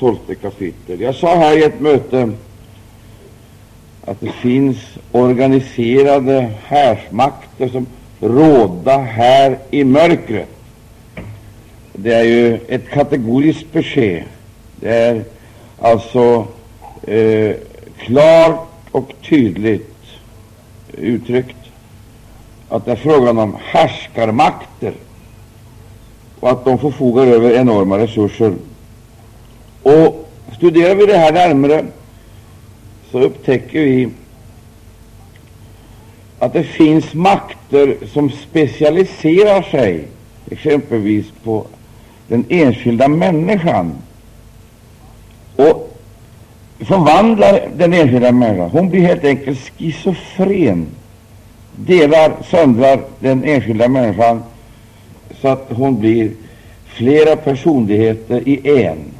tolfte kapitel. Jag sa här i ett möte att det finns organiserade härsmakter som råda här i mörkret. Det är ju ett kategoriskt besked. Det är alltså eh, klart och tydligt uttryckt att det är frågan om härskarmakter och att de förfogar över enorma resurser. Och studerar vi det här närmare så upptäcker vi att det finns makter som specialiserar sig exempelvis på den enskilda människan och förvandlar den enskilda människan. Hon blir helt enkelt schizofren, delar, söndrar den enskilda människan så att hon blir flera personligheter i en.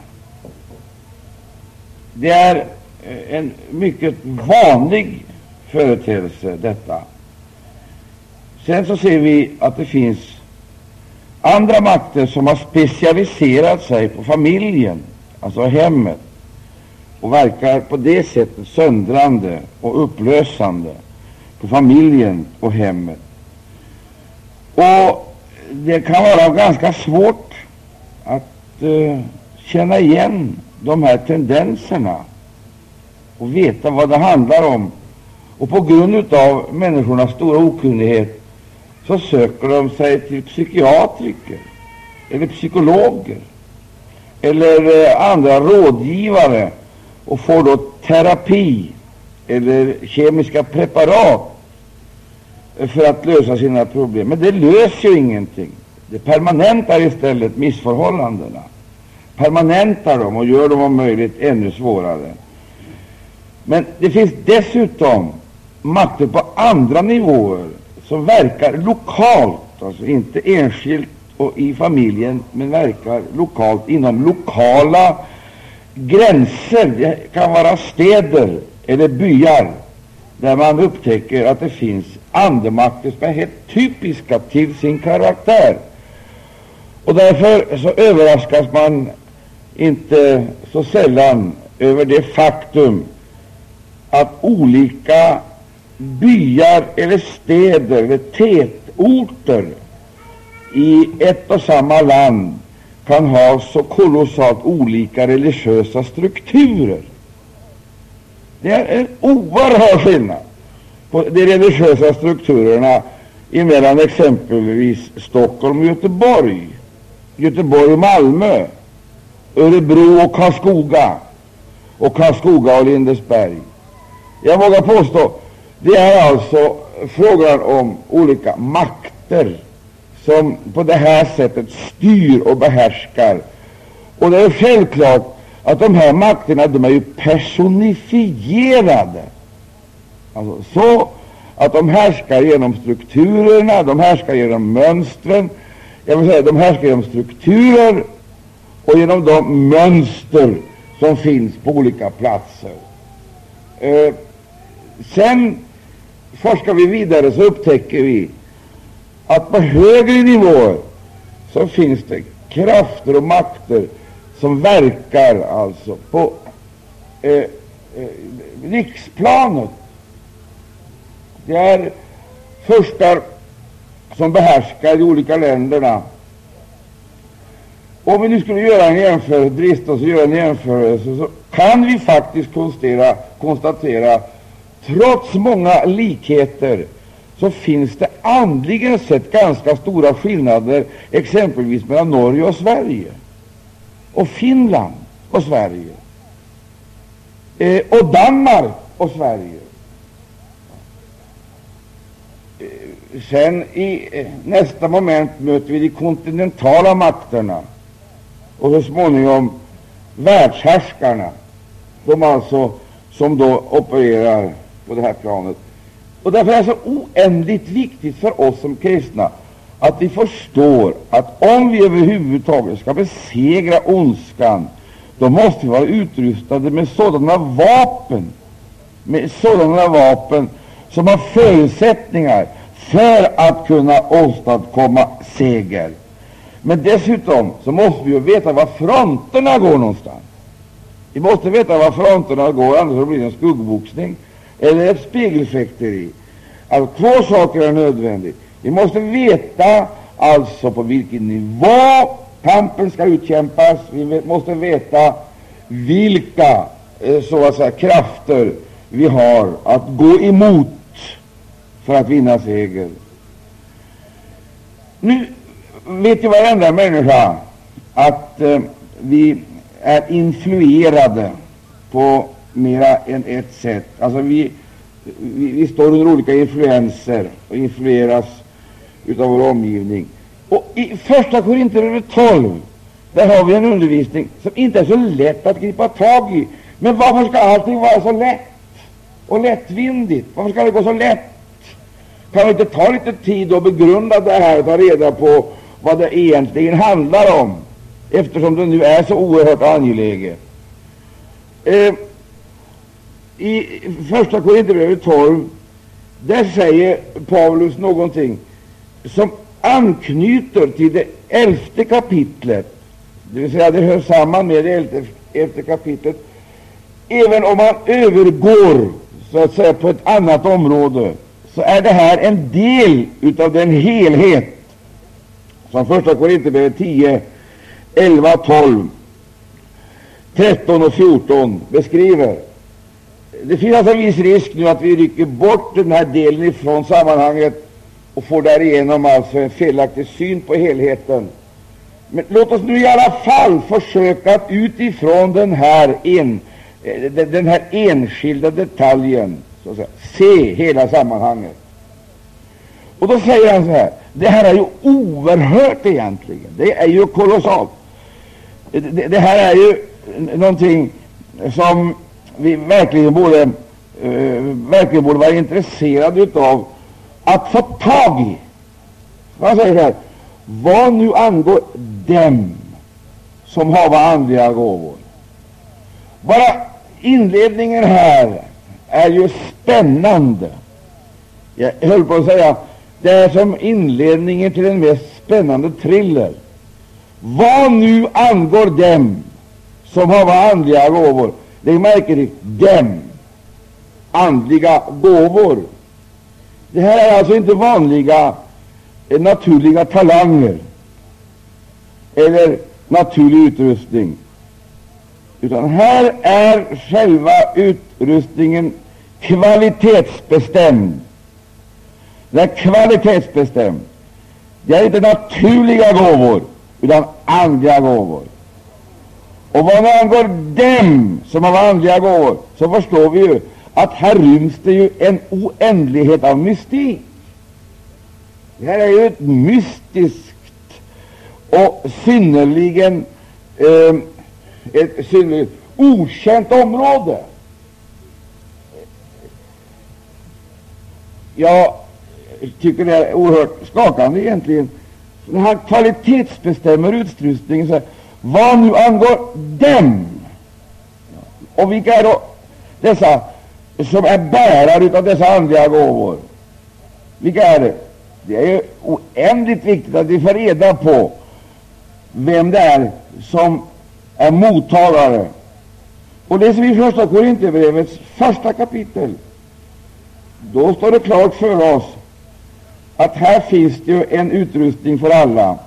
Det är eh, en mycket vanlig företeelse, detta. Sen så ser vi att det finns andra makter som har specialiserat sig på familjen, alltså hemmet, och verkar på det sättet söndrande och upplösande på familjen och hemmet. Och det kan vara ganska svårt att uh, känna igen de här tendenserna och veta vad det handlar om. Och på grund av människornas stora okunnighet så söker de sig till psykiatriker eller psykologer eller eh, andra rådgivare och får då terapi eller kemiska preparat för att lösa sina problem. Men det löser ju ingenting. Det permanentar istället missförhållandena permanentar dem och gör dem om möjligt ännu svårare. Men det finns dessutom makter på andra nivåer som verkar lokalt, alltså inte enskilt och i familjen, men verkar lokalt inom lokala gränser. Det kan vara städer eller byar där man upptäcker att det finns andemakter som är helt typiska till sin karaktär. Och därför så överraskas man inte så sällan över det faktum att olika byar eller städer eller tätorter i ett och samma land kan ha så kolossalt olika religiösa strukturer. Det är en oerhörd skillnad på de religiösa strukturerna emellan exempelvis Stockholm och Göteborg, Göteborg och Malmö, Örebro och Karlskoga och Karlskoga och Lindesberg. Jag vågar påstå det är alltså frågan om olika makter som på det här sättet styr och behärskar. Och det är självklart att de här makterna de är ju personifierade. Alltså så att de härskar genom strukturerna, de härskar genom mönstren, jag vill säga de härskar genom strukturer och genom de mönster som finns på olika platser. Eh, sen forskar vi vidare så upptäcker vi att på högre nivåer så finns det krafter och makter som verkar alltså på eh, eh, riksplanet. Det är furstar som behärskar de olika länderna om vi nu skulle göra en jämförelse, drista oss att göra en jämförelse, så kan vi faktiskt konstatera, konstatera trots många likheter, så finns det andligen sett ganska stora skillnader, exempelvis mellan Norge och Sverige, och Finland och Sverige, eh, och Danmark och Sverige. Eh, sen i eh, nästa moment möter vi de kontinentala makterna och så småningom världshärskarna, de alltså som då opererar på det här planet. Och därför är det så oändligt viktigt för oss som kristna att vi förstår att om vi överhuvudtaget ska besegra ondskan, då måste vi vara utrustade med sådana vapen, med sådana vapen som har förutsättningar för att kunna åstadkomma seger. Men dessutom så måste vi ju veta var fronterna går någonstans. Vi måste veta var fronterna går, annars blir det en skuggboxning eller ett spegelfäkteri. Alltså, två saker är nödvändiga. Vi måste veta alltså på vilken nivå kampen skall utkämpas. Vi måste veta vilka eh, så att säga, krafter vi har att gå emot för att vinna seger. Nu vet ju varenda människa att eh, vi är influerade på mera än ett sätt. Alltså vi, vi, vi står under olika influenser och influeras av vår omgivning. Och I Första Korinthierbrevet 12 där har vi en undervisning som inte är så lätt att gripa tag i. Men varför ska allting vara så lätt och lättvindigt? Varför ska det gå så lätt? Kan vi inte ta lite tid och begrunda det här och ta reda på vad det egentligen handlar om, eftersom det nu är så oerhört angeläget? Eh, I Första Korinthierbrevet 12 där säger Paulus någonting som anknyter till det elfte kapitlet, det vill säga det hör samman med det elfte, elfte kapitlet, även om man övergår så att säga på ett annat område, så är det här en del av den helhet som Första Korinthierbrevet 10, 11, 12, 13 och 14 beskriver. Det finns alltså en viss risk nu att vi rycker bort den här delen ifrån sammanhanget och får därigenom alltså en felaktig syn på helheten. Men låt oss nu i alla fall försöka att utifrån den här, en, eh, den här enskilda detaljen så att säga, se hela sammanhanget. Och då säger han så här, det här är ju oerhört egentligen, det är ju kolossalt. Det, det här är ju någonting som vi verkligen borde, uh, verkligen borde vara intresserade av att få tag i. Han säger här, vad nu angår dem som har andliga gåvor. Bara inledningen här är ju spännande. Jag höll på att säga det är som inledningen till den mest spännande thriller. Vad nu angår dem som har andliga gåvor. Lägg märke till dem, andliga gåvor. Det här är alltså inte vanliga eh, naturliga talanger eller naturlig utrustning, utan här är själva utrustningen kvalitetsbestämd. Det är kvalitetsbestämt. Det är inte naturliga gåvor, utan andliga gåvor. Och vad angår dem som har andliga gåvor, så förstår vi ju att här ryms det ju en oändlighet av mystik. Det här är ju ett mystiskt och synnerligen eh, ett synnerligen okänt område. Jag tycker det är oerhört skakande egentligen. När han kvalitetsbestämmer utrustningen, så här, vad nu angår dem. Och vilka är då dessa som är bärare av dessa andliga gåvor. Vilka är det? Det är oändligt viktigt att vi får reda på vem det är som är mottagare. Och läser vi Första Korinthierbrevets första kapitel, då står det klart för oss att här finns det ju en utrustning för alla.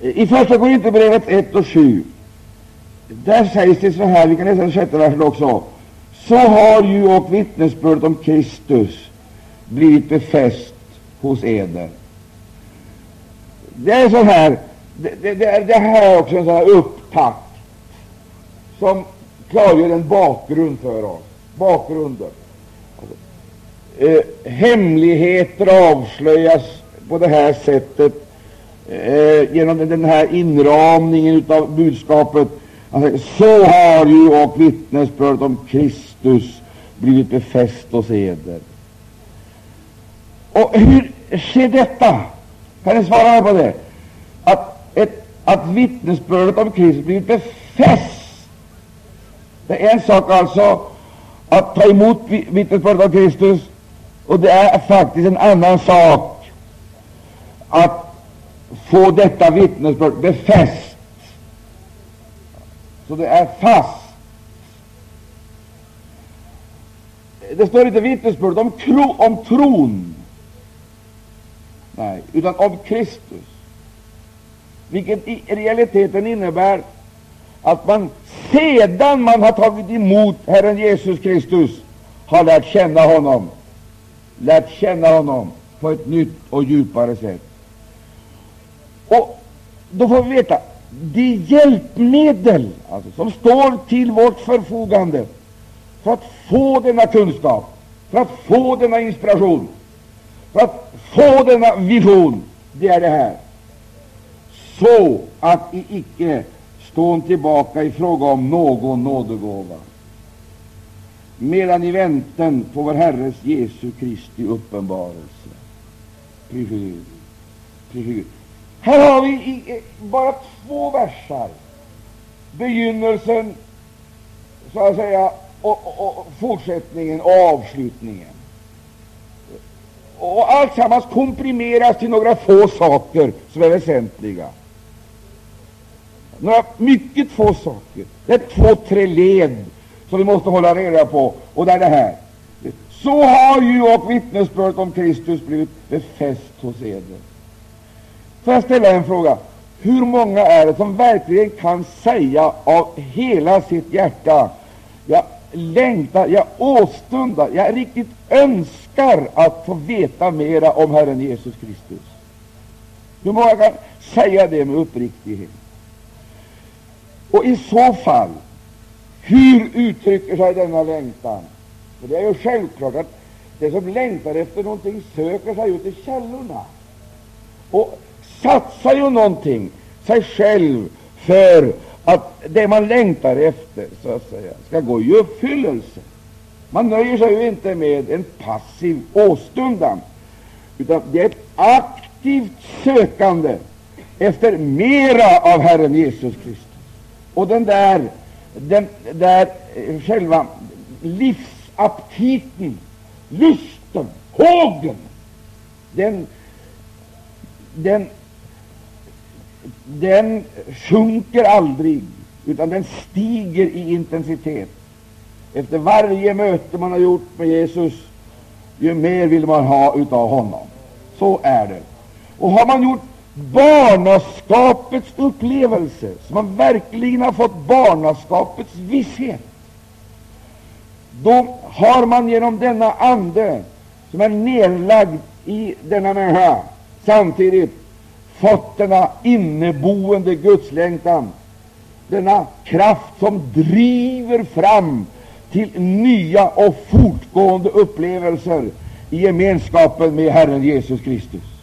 I Första Korinthierbrevet 1 och 7 där sägs det så här, vi kan läsa den sjätte versen också så har ju och vittnesbördet om Kristus blivit befäst hos eder. Det är så här, det, det, det, är, det här är också en sån här upptakt som klargör en bakgrund för oss. Bakgrunden. Eh, hemligheter avslöjas på det här sättet eh, genom den här inramningen av budskapet. Alltså, så har ju och vittnesbördet om Kristus Kristus blivit befäst hos eder. Och hur sker detta? Kan ni svara på det? Att, ett, att vittnesbördet om Kristus blivit befäst. Det är en sak alltså att ta emot vittnesbördet om Kristus, och det är faktiskt en annan sak att få detta vittnesbörd befäst. så det är fast. Det står inte vittnesbörd om, om tron, nej, utan om Kristus, vilket i realiteten innebär att man sedan man har tagit emot Herren Jesus Kristus har lärt känna honom, lärt känna honom på ett nytt och djupare sätt. Och då får vi veta de hjälpmedel alltså, som står till vårt förfogande för att få denna kunskap, för att få denna inspiration, för att få denna vision, det är det här. Så att I icke står tillbaka i fråga om någon nådegåva, medan i väntan på vår Herres Jesu Kristi uppenbarelse. Här har vi i bara två versar begynnelsen, så att säga, och, och, och fortsättningen och avslutningen. Och alltsammans komprimeras till några få saker som är väsentliga. Några mycket få saker. Det är två, tre led som vi måste hålla reda på, och det är det här. Så har ju och vittnesbördet om Kristus blivit befäst hos eder. Får jag ställa en fråga? Hur många är det som verkligen kan säga av hela sitt hjärta jag längtar, jag åstundar, jag riktigt önskar att få veta mera om Herren Jesus Kristus? Hur många kan säga det med uppriktighet? Och i så fall, hur uttrycker sig denna längtan? För det är ju självklart att det som längtar efter någonting söker sig ut i källorna och satsar ju någonting, sig själv, för att det man längtar efter så att säga, ska gå i uppfyllelse. Man nöjer sig ju inte med en passiv åstundan, utan det är ett aktivt sökande efter mera av Herren Jesus Kristus. Och den där, den där eh, själva livsaptiten, lusten, hågen, den, den den sjunker aldrig, utan den stiger i intensitet. Efter varje möte man har gjort med Jesus, ju mer vill man ha utav honom. Så är det. Och har man gjort barnaskapets upplevelse, så man verkligen har fått barnaskapets visshet, då har man genom denna ande som är nedlagd i denna människa samtidigt fått denna inneboende gudslängtan, denna kraft som driver fram till nya och fortgående upplevelser i gemenskapen med Herren Jesus Kristus.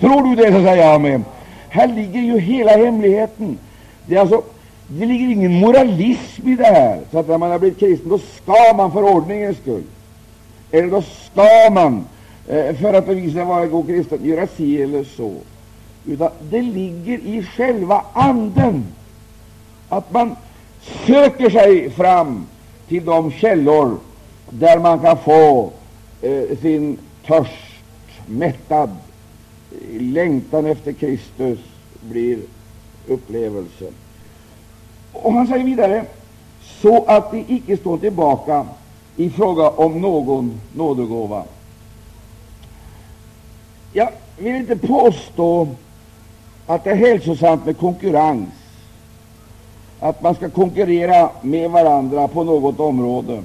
Tror du det, så säger jag med. Här ligger ju hela hemligheten. Det, är alltså, det ligger ingen moralism i det här, så att när man har blivit kristen, då skall man för ordningens skull, eller då skall man, eh, för att bevisa vara god kristen, göra si eller så utan det ligger i själva anden, att man söker sig fram till de källor där man kan få eh, sin törst mättad. Längtan efter Kristus blir upplevelse. Och han säger vidare, så att de icke står tillbaka i fråga om någon nådegåva. Jag vill inte påstå att det är hälsosamt med konkurrens, att man ska konkurrera med varandra på något område.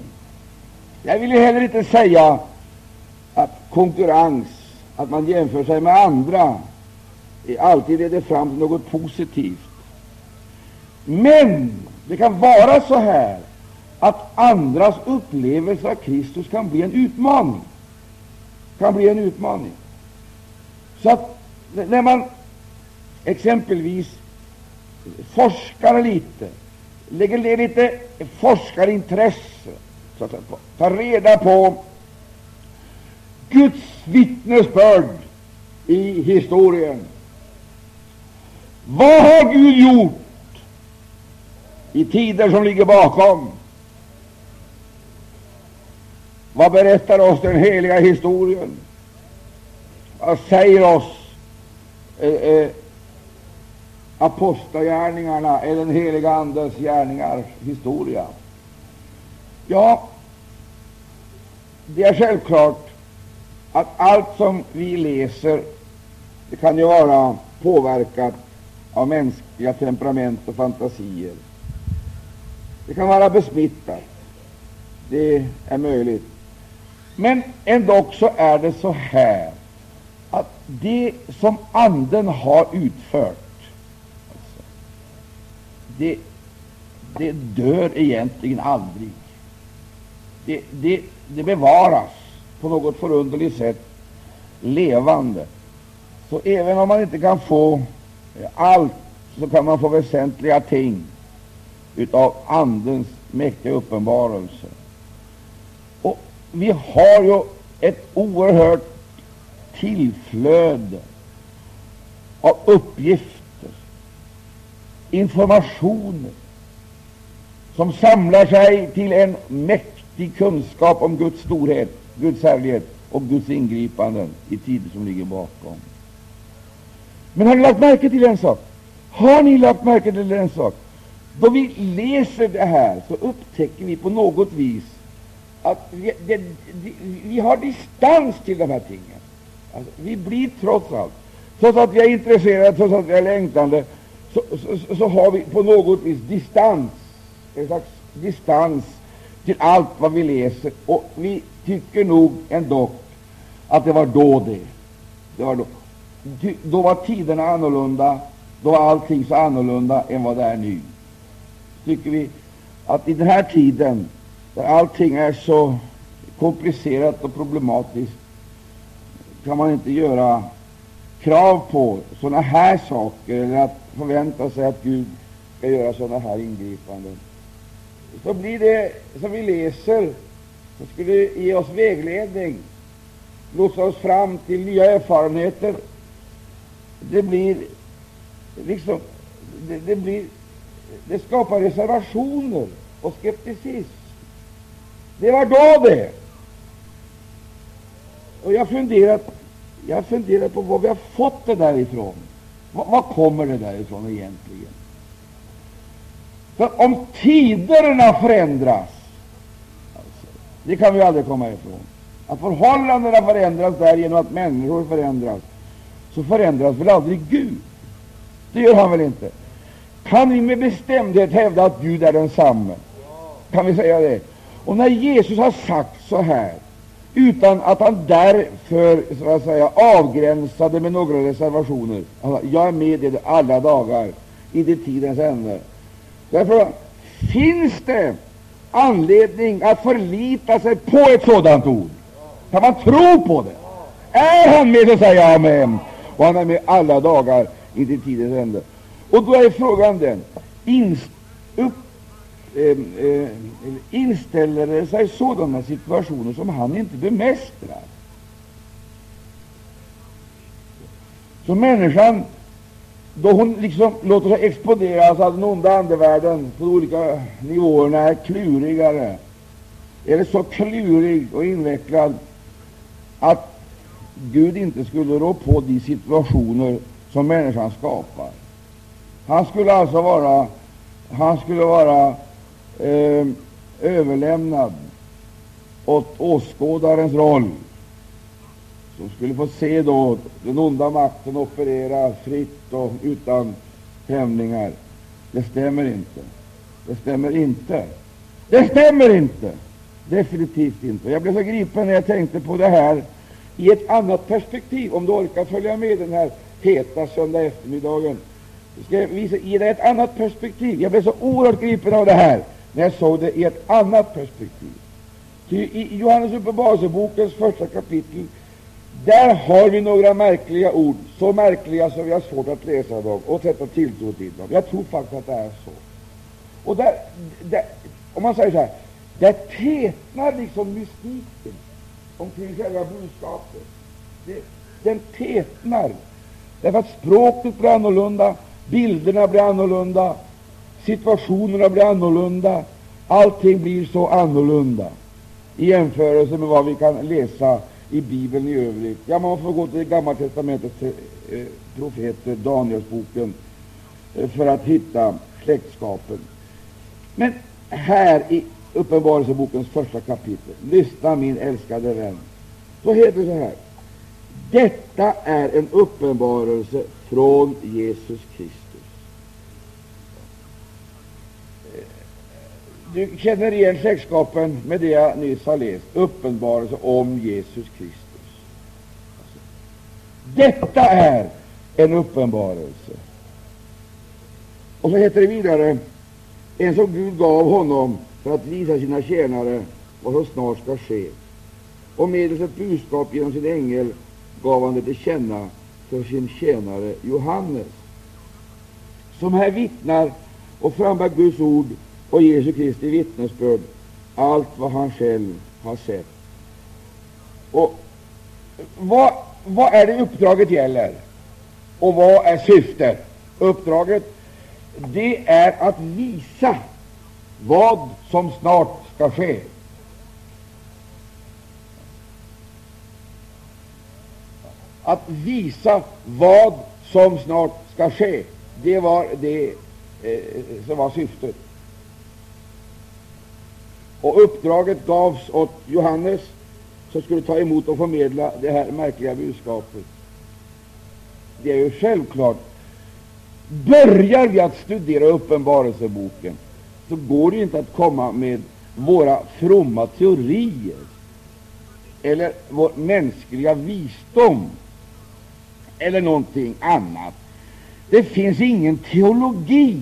Jag vill heller inte säga att konkurrens, att man jämför sig med andra, alltid leder fram till något positivt. Men det kan vara så här att andras upplevelse av Kristus kan bli en utmaning. Kan bli en utmaning. Så att när man exempelvis forskar lite, lägger ner lite forskarintresse, så att ta reda på Guds vittnesbörd i historien. Vad har Gud gjort i tider som ligger bakom? Vad berättar oss den heliga historien? Vad säger oss eh, eh, apostlagärningarna eller den heliga andens gärningar historia? Ja, det är självklart att allt som vi läser det kan ju vara påverkat av mänskliga temperament och fantasier. Det kan vara besmittat. Det är möjligt. Men ändå så är det så här att det som Anden har utfört, alltså, det, det dör egentligen aldrig. Det, det, det bevaras på något förunderligt sätt levande. Så även om man inte kan få eh, allt, så kan man få väsentliga ting utav Andens mäktiga uppenbarelse. Och vi har ju ett oerhört tillflöde av uppgifter, informationer, som samlar sig till en mäktig kunskap om Guds storhet, Guds härlighet och Guds ingripanden i tider som ligger bakom. Men har ni lagt märke till en sak? Har ni lagt märke till en sak? Då vi läser det här så upptäcker vi på något vis att vi, det, vi har distans till de här tingen. Alltså, vi blir trots allt, trots att vi är intresserade, trots att vi är längtande, så, så, så, har vi på något vis distans, en slags distans till allt vad vi läser. Och vi tycker nog ändå att det var då det. det var då. då var tiderna annorlunda, då var allting så annorlunda än vad det är nu. Tycker vi att i den här tiden, där allting är så komplicerat och problematiskt, kan man inte göra krav på sådana här saker eller att förvänta sig att Gud skall göra sådana här ingripanden. Så blir det som vi läser, så skulle ge oss vägledning, lotsa oss fram till nya erfarenheter. Det blir liksom det, det blir det skapar reservationer och skepticism. Det var då det. Och jag funderat, jag har funderat på var vi har fått det därifrån. Var, var kommer det därifrån egentligen? För om tiderna förändras, det kan vi aldrig komma ifrån, att förhållandena förändras där genom att människor förändras, så förändras väl aldrig Gud? Det gör han väl inte? Kan vi med bestämdhet hävda att Gud är densamme? Kan vi säga det? Och när Jesus har sagt så här, utan att han därför så att säga, avgränsade med några reservationer. Alltså, jag är med er alla dagar i det tidens ände. Därför finns det anledning att förlita sig på ett sådant ord. Kan man tro på det? Är han med, så säger jag amen. Och han är med alla dagar intill tidens ände. Och då är frågan den, inst, upp, eh, eh, inställer det sig sådana situationer som han inte bemästrar? Så människan, då hon liksom låter sig exponeras av den onda andevärlden på de olika nivåerna, är klurigare, eller så klurig och invecklad att Gud inte skulle rå på de situationer som människan skapar. Han skulle alltså vara, han skulle vara eh, överlämnad åt åskådarens roll, de skulle få se då den onda makten operera fritt och utan hämningar. Det stämmer inte. Det stämmer inte. Det stämmer inte! Definitivt inte. Jag blev så gripen när jag tänkte på det här i ett annat perspektiv, om du orkar följa med den här heta söndag eftermiddagen. Jag ska visa, ge dig ett annat perspektiv. Jag blev så oerhört gripen av det här när jag såg det i ett annat perspektiv. Ty I Johannes uppenbarelsebokens första kapitel där har vi några märkliga ord, så märkliga som vi har svårt att läsa dem och sätta tilltro till dem. Jag tror faktiskt att det är så. Och där, där om man säger så här, där tätnar liksom mystiken omkring själva budskapet. Det, den tätnar, därför att språket blir annorlunda, bilderna blir annorlunda, situationerna blir annorlunda, allting blir så annorlunda i jämförelse med vad vi kan läsa i Bibeln i övrigt. Ja, man får gå till det gamla testamentets eh, profeter, Danielsboken. eh, för att hitta släktskapen. Men här i Uppenbarelsebokens första kapitel, lyssna min älskade vän, så heter det så här. Detta är en uppenbarelse från Jesus Kristus. Du känner igen släktskapen med det jag nyss har läst, uppenbarelse om Jesus Kristus. Detta är en uppenbarelse. Och så heter det vidare, en som Gud gav honom för att visa sina tjänare vad som snart skall ske. Och medelst ett budskap genom sin ängel gav han det till känna för sin tjänare Johannes, som här vittnar och frambär Guds ord och Jesu Kristi vittnesbörd, allt vad han själv har sett. Och vad, vad är det uppdraget gäller? Och vad är syftet? Uppdraget det är att visa vad som snart skall ske. Att visa vad som snart skall ske, det var det eh, som var syftet. Och uppdraget gavs åt Johannes, som skulle ta emot och förmedla det här märkliga budskapet. Det är ju självklart. Börjar vi att studera Uppenbarelseboken, så går det inte att komma med våra fromma teorier eller vår mänskliga visdom eller någonting annat. Det finns ingen teologi,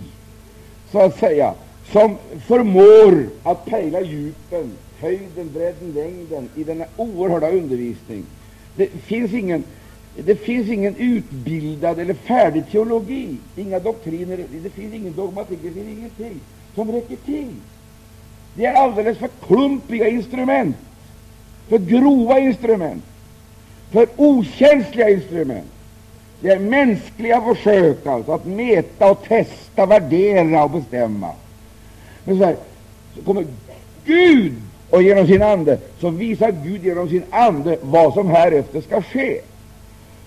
så att säga, som förmår att pejla djupen, höjden, bredden, längden i denna oerhörda undervisning. Det finns ingen, det finns ingen utbildad eller färdig teologi, inga doktriner, det finns ingen dogmatik, det finns ingenting som räcker till. Det är alldeles för klumpiga instrument, för grova instrument, för okänsliga instrument. Det är mänskliga försök alltså att mäta och testa, värdera och bestämma. Men så, här, så kommer Gud, och genom sin ande så visar Gud genom sin ande vad som härefter skall ske.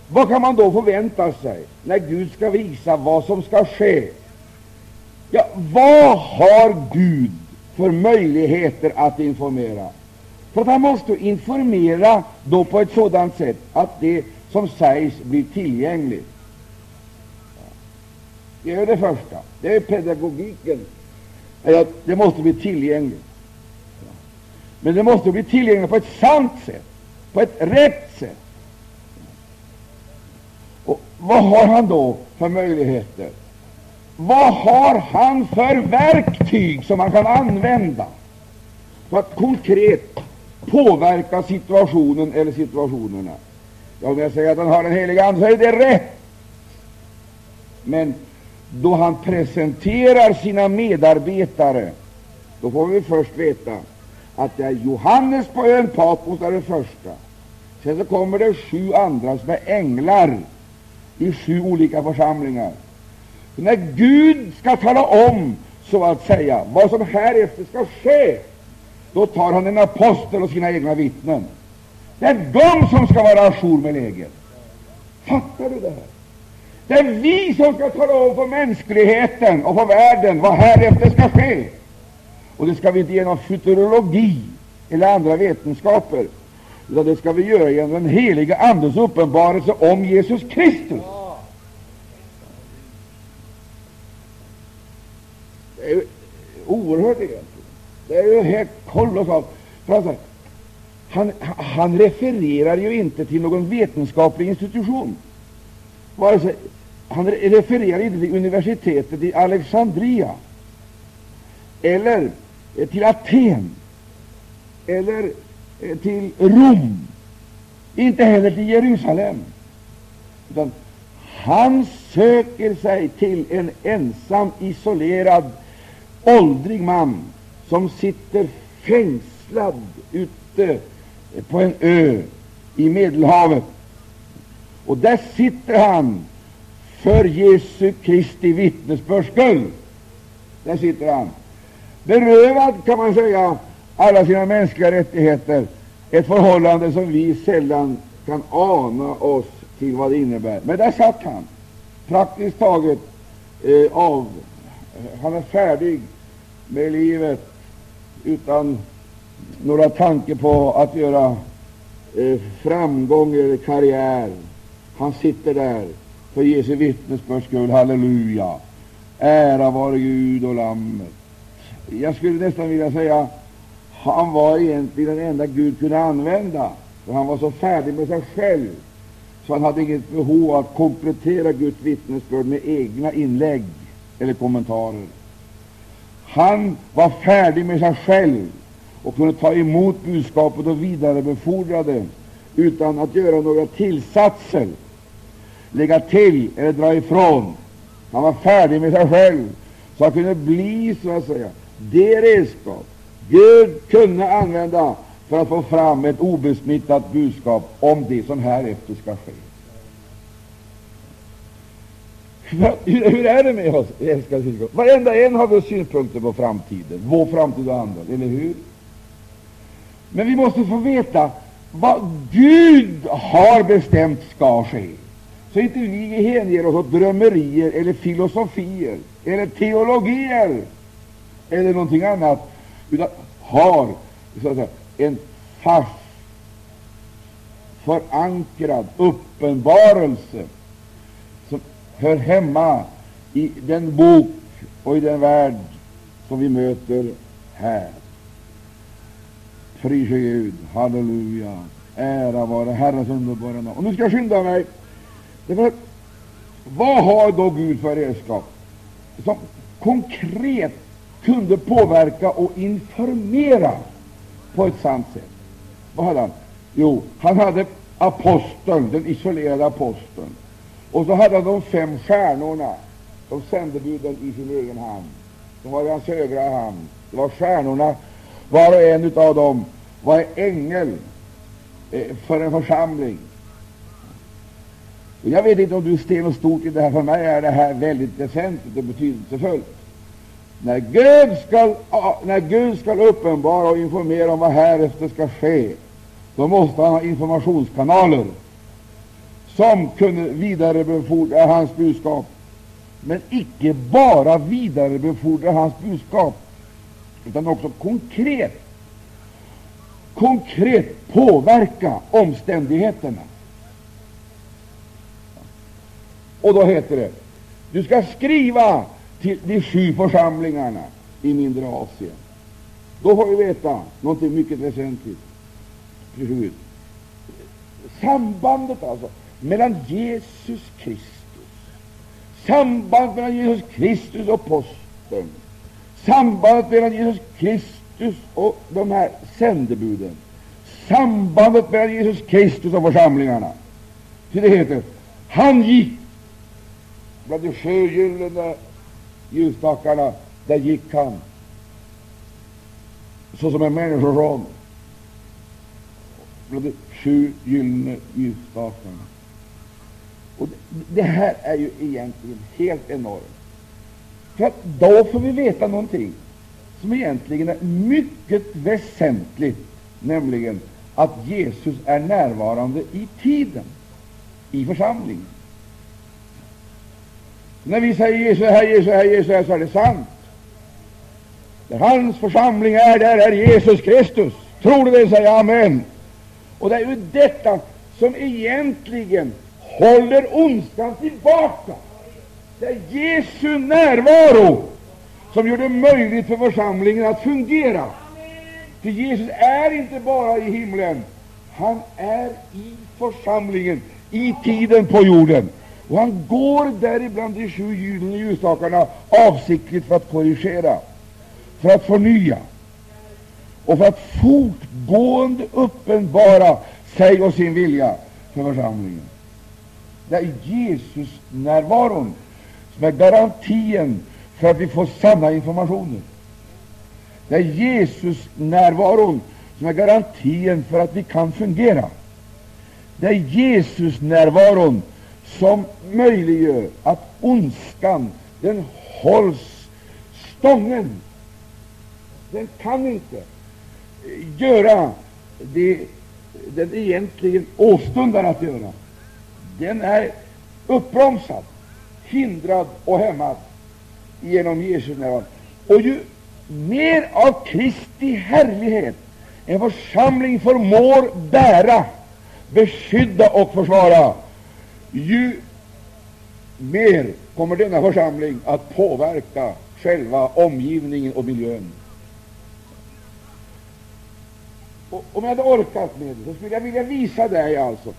Vad kan man då förvänta sig när Gud skall visa vad som skall ske? Ja, vad har Gud för möjligheter att informera? För att han måste informera då på ett sådant sätt att det som sägs blir tillgängligt. Det är det första. Det är pedagogiken är det måste bli tillgängligt. Men det måste bli tillgängligt på ett sant sätt, på ett rätt sätt. Och vad har han då för möjligheter? Vad har han för verktyg som han kan använda för att konkret påverka situationen eller situationerna? Ja, om jag säger att han har en helig ande, så är det rätt. Men då han presenterar sina medarbetare, då får vi först veta att det är Johannes på ön Patmos är det första. Sen så kommer det sju andra som är änglar i sju olika församlingar. Så när Gud skall tala om, så att säga, vad som härefter skall ske, då tar han en apostel och sina egna vittnen. Det är de som skall vara ajour med läget. Fattar du det här? Det är vi som skall tala om för mänskligheten och för världen vad härefter skall ske. Och det skall vi inte genom futurologi eller andra vetenskaper, utan det skall vi göra genom den heliga Andens uppenbarelse om Jesus Kristus. Det är ju oerhört egentligen. Det är ju helt kolossalt. Han, han refererar ju inte till någon vetenskaplig institution. Vare sig han refererar inte till universitetet i Alexandria eller eh, till Aten eller eh, till Rom, inte heller till Jerusalem. Utan han söker sig till en ensam, isolerad, åldrig man som sitter fängslad ute eh, på en ö i Medelhavet. Och där sitter han för Jesu Kristi vittnesbörds skull. Där sitter han, berövad, kan man säga, alla sina mänskliga rättigheter, ett förhållande som vi sällan kan ana oss till vad det innebär. Men där satt han, praktiskt taget eh, av. Han är färdig med livet utan några tankar på att göra eh, framgång eller karriär. Han sitter där för Jesu vittnesbörds skull. Halleluja! Ära vare Gud och Lammet. Jag skulle nästan vilja säga han var egentligen den enda Gud kunde använda, för han var så färdig med sig själv så han hade inget behov av att komplettera Guds vittnesbörd med egna inlägg eller kommentarer. Han var färdig med sig själv och kunde ta emot budskapet och vidarebefordra det utan att göra några tillsatser, lägga till eller dra ifrån. Han var färdig med sig själv, så han kunde bli så att säga det redskap Gud kunde använda för att få fram ett obesmittat budskap om det som härefter skall ske. Hur är det med oss, älskade syskon? Varenda en har vi synpunkter på framtiden, vår framtid och andra, eller hur? Men vi måste få veta vad Gud har bestämt skall ske, så inte vi hänger oss åt drömmerier eller filosofier eller teologier eller någonting annat, utan har så att säga, en fast förankrad uppenbarelse som hör hemma i den bok och i den värld som vi möter här. Prise Gud, halleluja, ära vare Herrens underbara namn. Och nu ska jag skynda mig. Därför vad har då Gud för redskap som konkret kunde påverka och informera på ett sant sätt? Vad hade han? Jo, han hade aposteln, den isolerade aposteln. Och så hade han de fem stjärnorna, de sändebuden i sin egen hand. De var i hans högra hand. Det var stjärnorna. Var och en av dem var ängel eh, för en församling. Och jag vet inte om du ser något stort i det här. För mig är det här väldigt väsentligt och betydelsefullt. När Gud skall, när Gud skall uppenbara och informera om vad härefter skall ske, då måste han ha informationskanaler som kunde vidarebefordra hans budskap. Men icke bara vidarebefordra hans budskap, utan också konkret konkret påverka omständigheterna. Och då heter det du ska skriva till de sju församlingarna i mindre Asien. Då får vi veta någonting mycket väsentligt. Sambandet alltså mellan Jesus Kristus, sambandet mellan Jesus Kristus och posten, sambandet mellan Jesus Kristus och de här sändebuden, sambandet mellan Jesus Kristus och församlingarna. Till det heter han gick bland de sjögyllene ljusstakarna, där gick han såsom en människoson bland de sju gyllene ljusstakarna. Och det, det, här är ju egentligen helt enormt. För att då får vi veta någonting som egentligen är mycket väsentligt, nämligen att Jesus är närvarande i tiden, i församlingen. När vi säger Jesus här, Jesus här, Jesus här, så är det sant. Där hans församling är, där är Jesus Kristus. Tror du det, säger Amen. Och det är ju detta som egentligen håller ondskan tillbaka. Det är Jesu närvaro som gör det möjligt för församlingen att fungera. För Jesus är inte bara i himlen, han är i församlingen, i tiden på jorden. Och han går däribland de sju gyllene ljusstakarna avsiktligt för att korrigera, för att förnya och för att fortgående uppenbara sig och sin vilja för församlingen. Det är Jesus-närvaron som är garantin för att vi får sanna informationer. Det är Jesus-närvaron som är garantin för att vi kan fungera. Det är Jesus-närvaron som möjliggör att ondskan, den hålls stången. Den kan inte göra det den egentligen åstundar att göra. Den är uppbromsad, hindrad och hämmad genom Jesu närvaro. Och ju mer av Kristi härlighet en församling förmår bära, beskydda och försvara, ju mer kommer denna församling att påverka själva omgivningen och miljön. Och om jag hade orkat med det, så skulle jag vilja visa dig alltså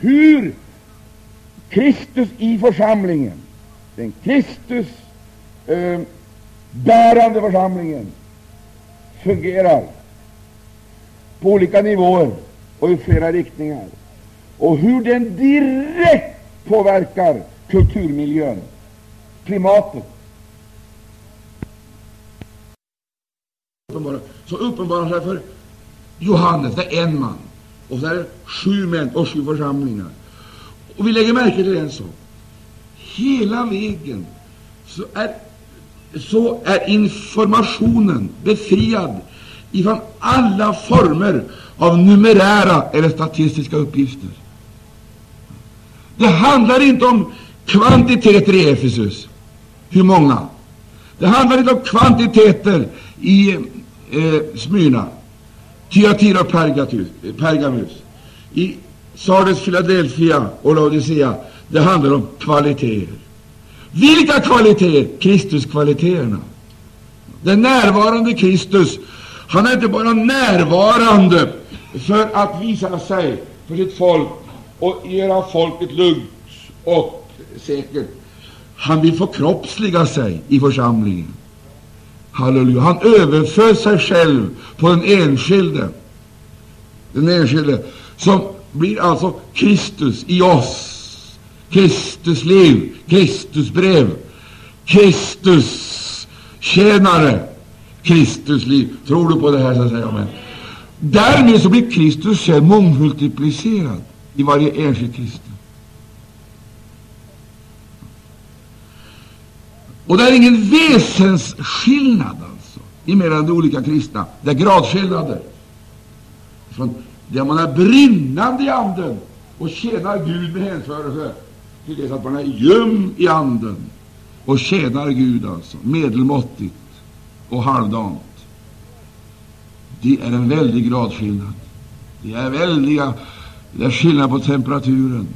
hur Kristus i församlingen, den Kristus eh, bärande församlingen, fungerar på olika nivåer och i flera riktningar, och hur den direkt påverkar kulturmiljön, klimatet. Så uppenbarar sig för Johannes, det är en man, och så är det sju män och sju församlingar. Och vi lägger märke till en sak. Hela vägen så är, så är informationen befriad ifrån alla former av numerära eller statistiska uppgifter. Det handlar inte om kvantiteter i Efesus, hur många. Det handlar inte om kvantiteter i eh, Smyrna, Tyatira och eh, Pergamus, i Sardes, Philadelphia och Laodicea. Det handlar om kvaliteter. Vilka kvaliteter? Kristuskvaliteterna. Den närvarande Kristus, han är inte bara närvarande för att visa sig för sitt folk och göra folket lugnt och säkert. Han vill förkroppsliga sig i församlingen. Halleluja. Han överför sig själv på den enskilde. Den enskilde som blir alltså Kristus i oss. Kristus liv, Kristus brev, Kristus tjänare, Kristus liv. Tror du på det här så säger amen. Därmed så blir Kristus själv mångmultiplicerad i varje enskild kristen. Och det är ingen väsensskillnad alltså mellan de olika kristna. Det är gradskillnader. Från där man är brinnande i anden och tjänar Gud med hänförelse till det att man är ljum i anden och tjänar Gud, alltså medelmåttigt och halvdant. Det är en väldig gradskillnad. Det är väldiga det är skillnad på temperaturen.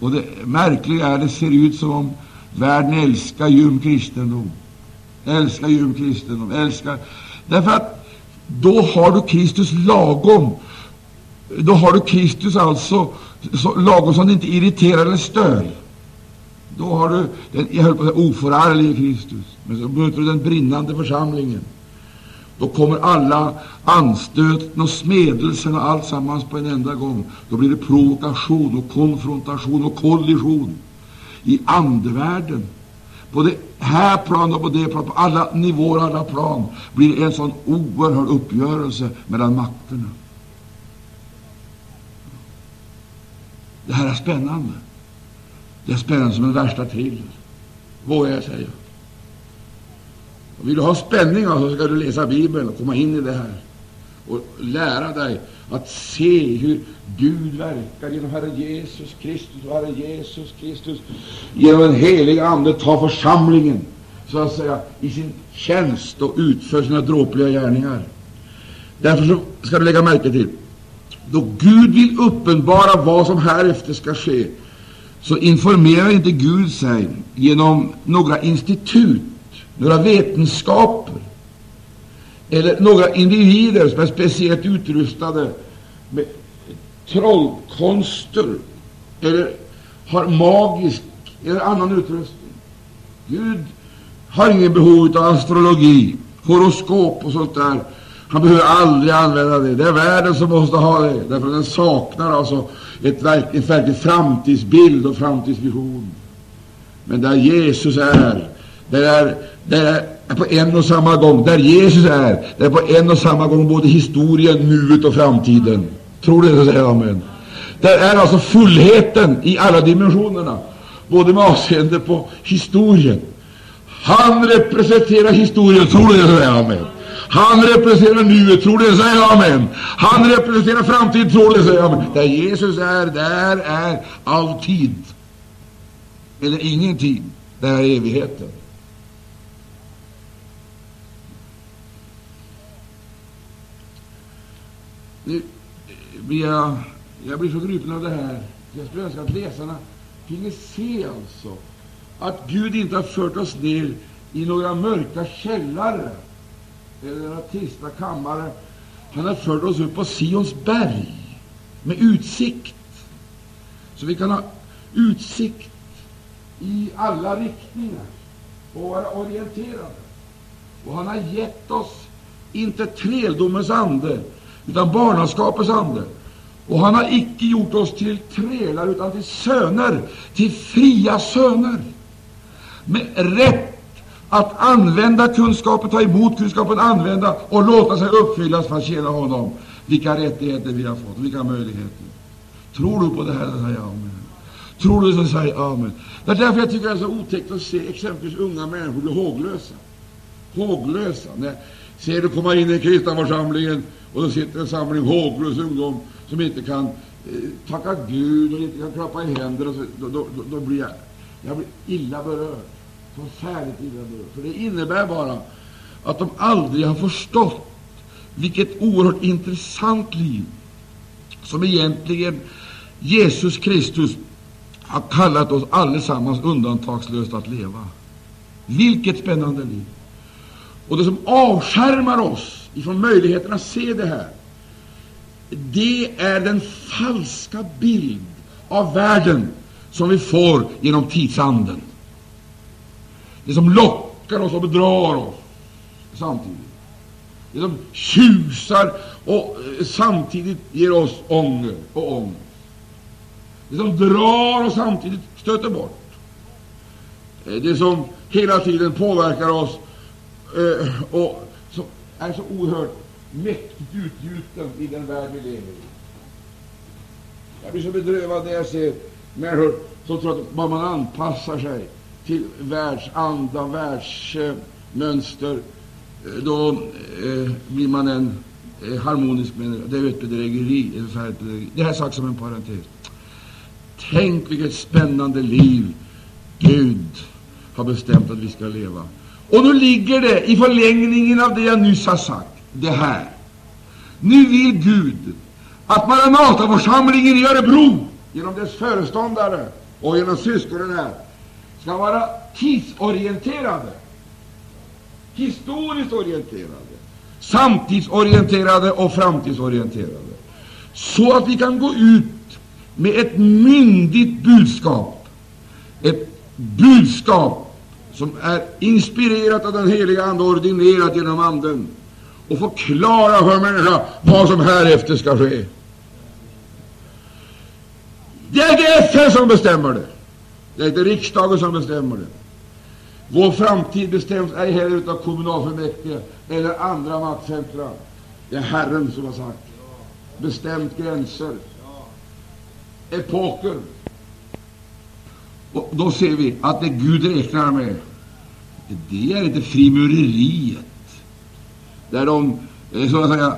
Och det märkliga är, det ser ut som om världen älskar ljum kristendom. Älskar ljum kristendom. Älskar. Därför att då har du Kristus lagom. Då har du Kristus alltså så, lagom som det inte irriterar eller stör. Då har du den jag höll på att säga, oförarglige Kristus. Men så möter du den brinnande församlingen. Då kommer alla anstöten och smedelserna alltsammans på en enda gång. Då blir det provokation och konfrontation och kollision i andevärlden. På det här planet och på det planet, på alla nivåer, alla plan, blir det en sån oerhörd uppgörelse mellan makterna. Det här är spännande. Det är spännande som en värsta thriller, vågar jag säga. Och vill du ha spänning alltså, så ska du läsa Bibeln och komma in i det här och lära dig att se hur Gud verkar genom Herre Jesus Kristus och Herre Jesus Kristus genom den heliga Ande tar församlingen så att säga i sin tjänst och utför sina dråpliga gärningar. Därför så ska du lägga märke till då Gud vill uppenbara vad som härefter ska ske, så informerar inte Gud sig genom några institut, några vetenskaper eller några individer som är speciellt utrustade med trollkonster eller har magisk eller annan utrustning. Gud har ingen behov av astrologi, horoskop och sånt där. Han behöver aldrig använda det. Det är världen som måste ha det, därför att den saknar alltså ett verkligt, en verklig framtidsbild och framtidsvision. Men där Jesus är, där är, där är på en och samma gång, där Jesus är, där är på en och samma gång både historien, nuet och framtiden. Tror du det? Så säger amen. Där är alltså fullheten i alla dimensionerna, både med avseende på historien. Han representerar historien. Tror du det? Säger amen. Han representerar nuet, tror det, säger amen. Han representerar framtiden, tror det, säger amen. Där Jesus är, där är all tid. Eller ingen tid, där är evigheten. Nu eh, blir jag, jag blir så gripen av det här. Jag skulle önska att läsarna finge se alltså att Gud inte har fört oss ner i några mörka källare eller några trista kammare. Han har fört oss upp på Sions berg med utsikt, så vi kan ha utsikt i alla riktningar och vara orienterade. Och han har gett oss inte träldomens ande, utan barnaskapets ande. Och han har icke gjort oss till trälar, utan till söner, till fria söner, med rätt att använda kunskapen, ta emot kunskapen, använda och låta sig uppfyllas för att tjäna honom. Vilka rättigheter vi har fått, vilka möjligheter. Tror du på det här? Säger amen. Tror du så säger amen. Det är därför jag tycker det är så otäckt att se exempelvis unga människor bli håglösa. Håglösa. När, ser du komma in i kristna församlingen och då sitter en samling håglös ungdom som inte kan eh, tacka Gud och inte kan klappa i händer, och så, då, då, då, då blir jag, jag blir illa berörd. Förfärligt illa berörd. För det innebär bara att de aldrig har förstått vilket oerhört intressant liv som egentligen Jesus Kristus har kallat oss allesammans undantagslöst att leva. Vilket spännande liv! Och det som avskärmar oss ifrån möjligheten att se det här, det är den falska bild av världen som vi får genom tidsanden. Det som lockar oss och bedrar oss samtidigt. Det som tjusar och samtidigt ger oss ånger och ångest. Det som drar och samtidigt stöter bort. Det som hela tiden påverkar oss Eh, och som är så oerhört mäktigt utgjuten i den värld vi lever i. Jag blir så bedrövad när jag ser människor som tror att bara man anpassar sig till världsanda, världsmönster, eh, då eh, blir man en eh, harmonisk människa. Det är ett bedrägeri. Det här sagt som en parentes. Tänk vilket spännande liv Gud har bestämt att vi ska leva. Och nu ligger det i förlängningen av det jag nyss har sagt, det här. Nu vill Gud att Maranataförsamlingen i Örebro, genom dess föreståndare och genom syskonen här, ska vara tidsorienterade, historiskt orienterade, samtidsorienterade och framtidsorienterade, så att vi kan gå ut med ett myndigt budskap, ett budskap som är inspirerat av den heliga Ande och ordinerat genom Anden, och förklara för människan vad som härefter ska ske. Det är inte FN som bestämmer det. Det är inte riksdagen som bestämmer det. Vår framtid bestäms ej heller av kommunalfullmäktige eller andra maktcentra. Det är Herren som har sagt, bestämt gränser, epoker. Och då ser vi att det Gud räknar med, det är inte frimureriet, där de eh, så att säga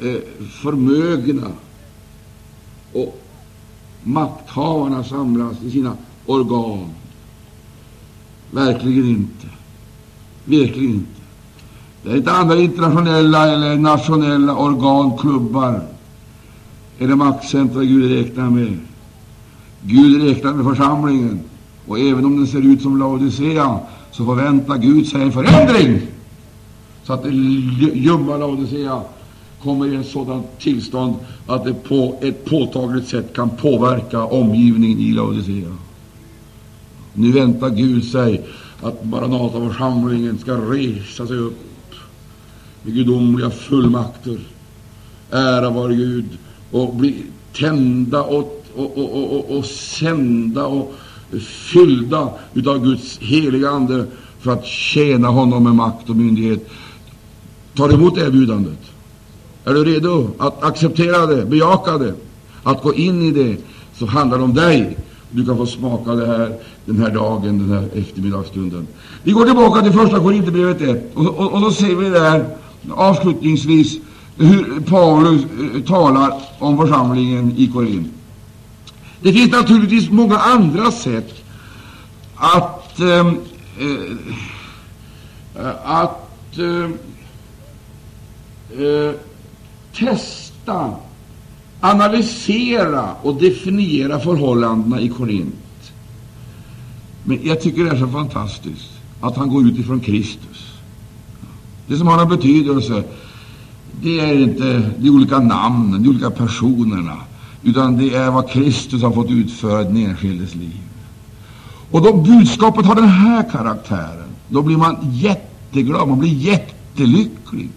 eh, förmögna och makthavarna samlas i sina organ. Verkligen inte. Verkligen inte. Det är inte andra internationella eller nationella organ, klubbar eller maktcentra Gud räknar med. Gud räknar med församlingen, och även om den ser ut som Laodicea, så förväntar Gud sig en förändring, så att det ljumma Laodicea kommer i ett sådant tillstånd att det på ett påtagligt sätt kan påverka omgivningen i Laodicea. Nu väntar Gud sig att Maranataförsamlingen ska resa sig upp med gudomliga fullmakter. Ära vare Gud och bli tända och, och, och, och, och sända och fyllda av Guds heliga Ande för att tjäna honom med makt och myndighet. Ta emot erbjudandet. Är du redo att acceptera det, bejaka det, att gå in i det, så handlar det om dig. Du kan få smaka det här den här dagen, den här eftermiddagsstunden. Vi går tillbaka till första Korinthierbrevet 1, och, och, och då ser vi där avslutningsvis hur Paulus eh, talar om församlingen i Korint. Det finns naturligtvis många andra sätt att, eh, eh, att eh, eh, testa analysera och definiera förhållandena i Korint. Men jag tycker det är så fantastiskt att han går ut ifrån Kristus. Det som har någon betydelse, det är inte de olika namnen, de olika personerna, utan det är vad Kristus har fått utföra i den enskildes liv. Och då budskapet har den här karaktären, då blir man jätteglad, man blir jättelycklig.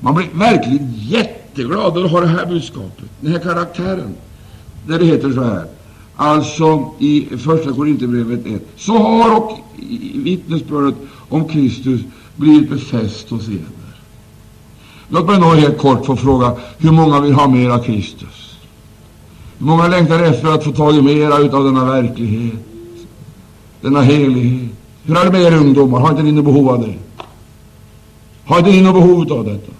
Man blir verkligen jätteglad när du har det här budskapet, den här karaktären. Där det heter så här, alltså i Första Korinthierbrevet 1. Så har och vittnesbördet om Kristus blivit befäst hos eder. Låt mig då helt kort få fråga, hur många vill ha mer av Kristus? Hur många längtar efter att få tag i mera utav denna verklighet, denna helighet? Hur är det med er ungdomar? Har inte ni något behov av det? Har inte ni något behov av detta?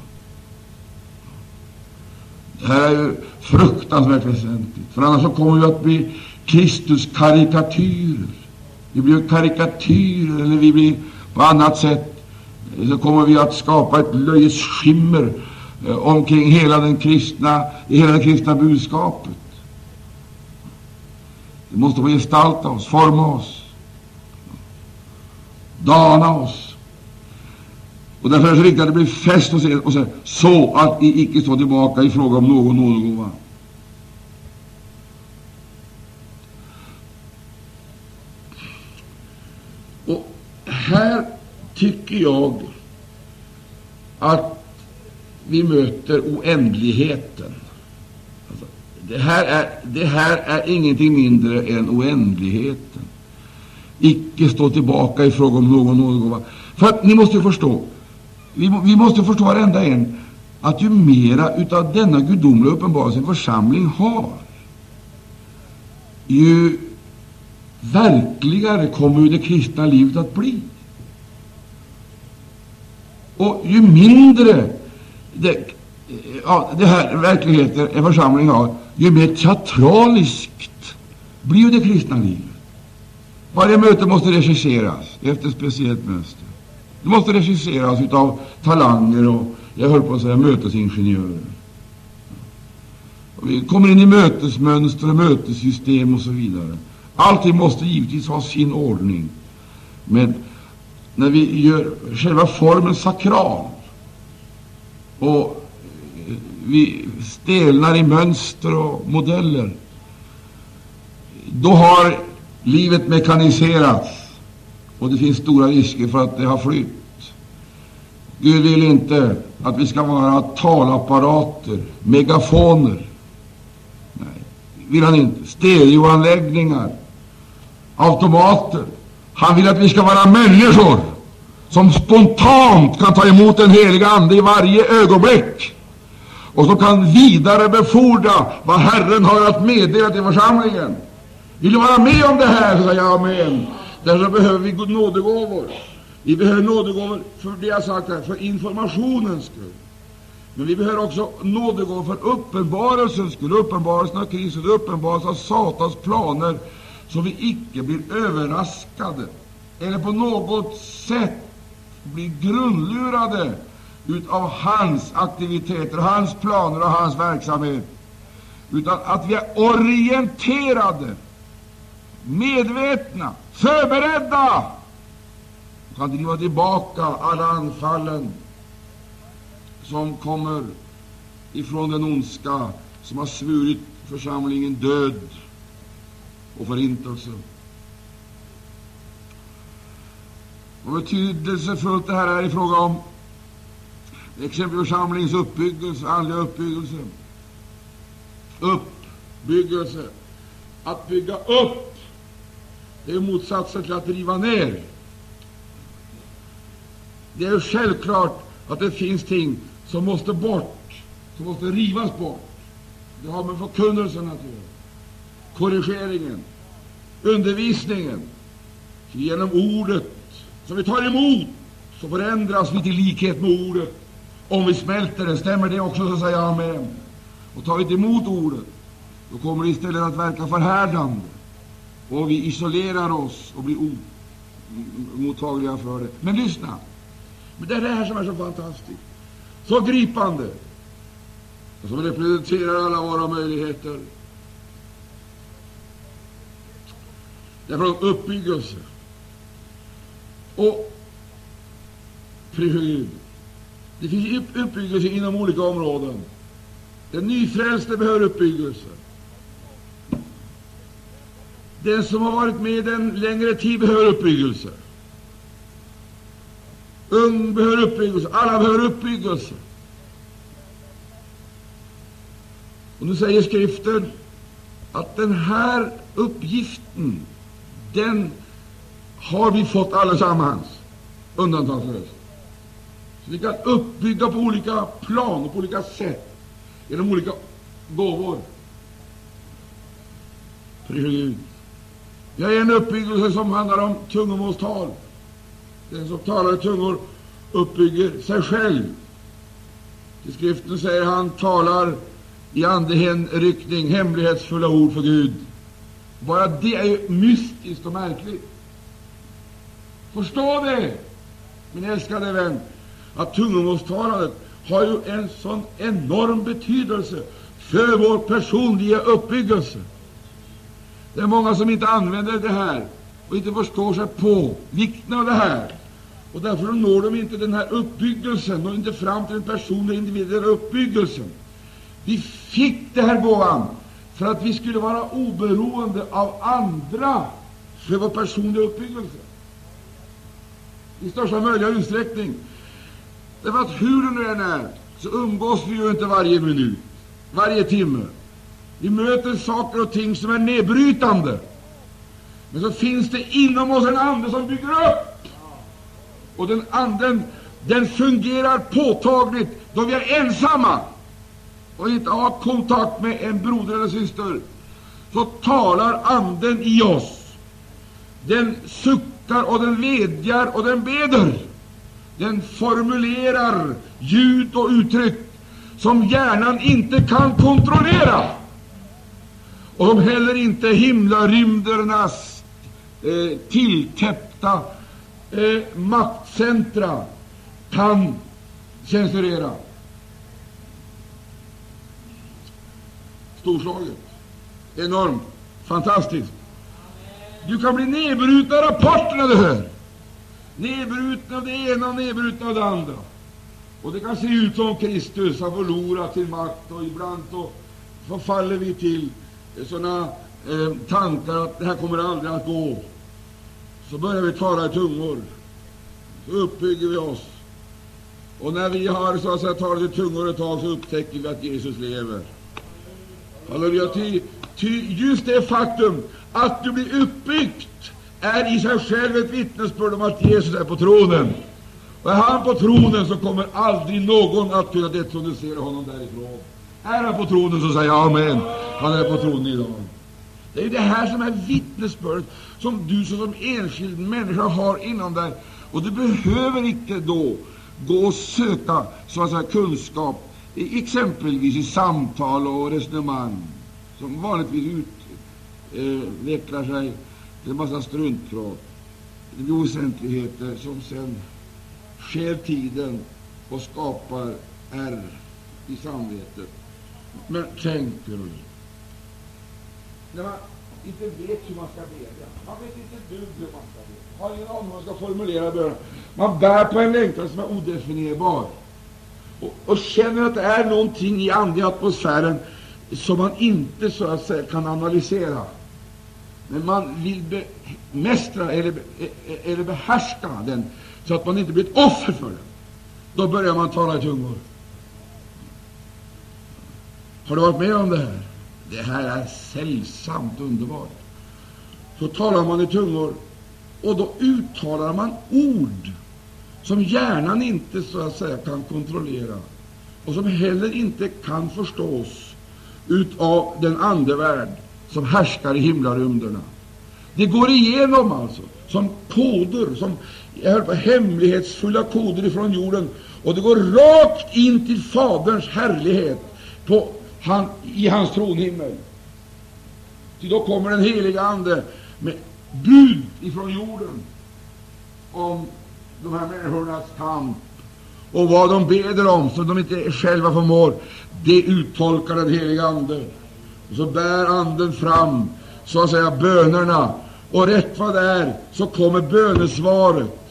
Det här är ju fruktansvärt väsentligt, för annars så kommer vi att bli Kristus karikatyrer. Vi blir karikatyrer, eller vi blir på annat sätt så kommer vi att skapa ett löjets skimmer eh, omkring hela den kristna, hela det kristna budskapet. Det måste få gestalta oss, forma oss, dana oss. Och därför är det så viktigt att det blir fäst hos er, och så, så att ni icke står tillbaka i fråga om någon nådegåva. Och här tycker jag att vi möter oändligheten. Det, här är, det här är ingenting mindre än oändligheten. Icke stå tillbaka i fråga om någon nådegåva. För att ni måste förstå, vi, vi måste förstå varenda en, att ju mera utav denna gudomliga uppenbarelse en församling har, ju verkligare kommer ju det kristna livet att bli. Och ju mindre det, ja, det här verkligheten en församling har, ju mer teatraliskt blir ju det kristna livet. Varje möte måste regisseras efter speciellt mönster. Det måste regisseras av talanger och, jag höll på att säga, mötesingenjörer. Och vi kommer in i mötesmönster och mötessystem och så vidare. Allting måste givetvis ha sin ordning. Men när vi gör själva formen sakral och vi stelnar i mönster och modeller, då har livet mekaniserats och det finns stora risker för att det har flytt. Gud vill inte att vi ska vara talapparater, megafoner. Nej, vill han inte. Stereoanläggningar, automater. Han vill att vi ska vara människor som spontant kan ta emot den heliga Ande i varje ögonblick och som kan vidarebefordra vad Herren har att meddela till församlingen. Vill du vara med om det här, så säger jag amen. Därför behöver vi nådegåvor. Vi behöver nådegåvor för det jag sagt här, för informationens skull. Men vi behöver också nådegåvor för uppenbarelsens skull, uppenbarelsen av Kristus, uppenbarelsen av Satans planer så vi icke blir överraskade eller på något sätt blir grundlurade utav hans aktiviteter, hans planer och hans verksamhet, utan att vi är orienterade, medvetna, förberedda och kan driva tillbaka alla anfallen som kommer ifrån den ondska som har svurit församlingen död och förintelse. Vad betydelsefullt det här är i fråga om exempelvis församlingens uppbyggelse, andliga uppbyggelse. Uppbyggelse. Att bygga upp, det är motsatsen till att riva ner. Det är självklart att det finns ting som måste bort, som måste rivas bort. Det har med förkunnelsen att göra korrigeringen, undervisningen. Genom ordet som vi tar emot så förändras vi till likhet med ordet. Om vi smälter det, stämmer det också, så säger jag amen. Och tar vi inte emot ordet, då kommer det istället att verka förhärdande, och vi isolerar oss och blir omottagliga för det. Men lyssna! Men det är det här som är så fantastiskt, så gripande. och som representerar alla våra möjligheter. Det är från uppbyggelse. Och, fru Gud, det finns uppbyggelse inom olika områden. Den nyfrälste behöver uppbyggelse. Den som har varit med en längre tid behöver uppbyggelse. Ung behöver uppbyggelse. Alla behöver uppbyggelse. Och nu säger Skriften att den här uppgiften, den har vi fått allesammans, undantagslöst. Så vi kan uppbygga på olika plan och på olika sätt, genom olika gåvor. Prisa Gud. Vi har en uppbyggelse som handlar om tungomålstal. Den som talar i tungor uppbygger sig själv. I skriften säger han talar i andehänryckning hemlighetsfulla ord för Gud. Bara det är ju mystiskt och märkligt. Förstå det, min älskade vän, att tungomålstalandet har ju en sån enorm betydelse för vår personliga uppbyggelse. Det är många som inte använder det här och inte förstår sig på vikten av det här. Och därför når de inte den här uppbyggelsen, når inte fram till den personliga individuella uppbyggelsen. Vi fick det här gåvan för att vi skulle vara oberoende av andra för vår personliga uppbyggelse i största möjliga utsträckning. Därför att hur det nu än är, så umgås vi ju inte varje minut, varje timme. Vi möter saker och ting som är nedbrytande. Men så finns det inom oss en ande som bygger upp. Och den anden den fungerar påtagligt då vi är ensamma och inte har kontakt med en broder eller syster. Så talar anden i oss. Den suckar och den vedjar och den beder. Den formulerar ljud och uttryck som hjärnan inte kan kontrollera och som heller inte himlarymdernas eh, tilltäppta eh, maktcentra kan censurera. Storslaget, enormt, fantastiskt. Du kan bli nedbruten av rapporterna du hör. Nedbruten av det ena och nedbruten av det andra. Och det kan se ut som Kristus har förlorat sin makt, och ibland så förfaller vi till sådana eh, tankar att det här kommer aldrig att gå. Så börjar vi tala i tungor. Så uppbygger vi oss. Och när vi har så att säga, talat i tungor ett tag, så upptäcker vi att Jesus lever. Halleluja! Ty, ty just det faktum att du blir uppbyggt är i sig själv ett vittnesbörd om att Jesus är på tronen. Och är han på tronen, så kommer aldrig någon att kunna detronisera honom därifrån. Är han på tronen, så säger jag amen. Han är på tronen idag. Det är det här som är vittnesbördet som du som enskild människa har inom dig. Och du behöver inte då gå och söka så att säga, kunskap, exempelvis i samtal och resonemang, som vanligtvis utvecklar eh, sig. Det är en massa struntprat, oväsentligheter som sen stjäl tiden och skapar ärr i samvetet. Men tänker du när man inte vet hur man ska bedja, man vet inte dugg hur man ska bedja, har ingen aning hur man ska formulera bönen. Man bär på en längtan som är odefinierbar och, och känner att det är någonting i andliga atmosfären som man inte så att säga kan analysera. Men man vill bemästra eller, e-, e-, eller behärska den så att man inte blir ett offer för den. Då börjar man tala i tungor. Har du varit med om det här? Det här är sällsamt underbart. Så talar man i tungor, och då uttalar man ord som hjärnan inte så att säga kan kontrollera och som heller inte kan förstås utav den andevärld som härskar i himlarymderna. Det går igenom alltså som koder, som jag på, hemlighetsfulla koder ifrån jorden, och det går rakt in till Faderns härlighet på han, i hans tronhimmel. Ty då kommer den heliga Ande med bud ifrån jorden om de här människornas kamp Och vad de beder om, som de inte själva förmår, det uttolkar den heliga Ande. Och så bär Anden fram, så att säga, bönerna. Och rätt vad det är, så kommer bönesvaret.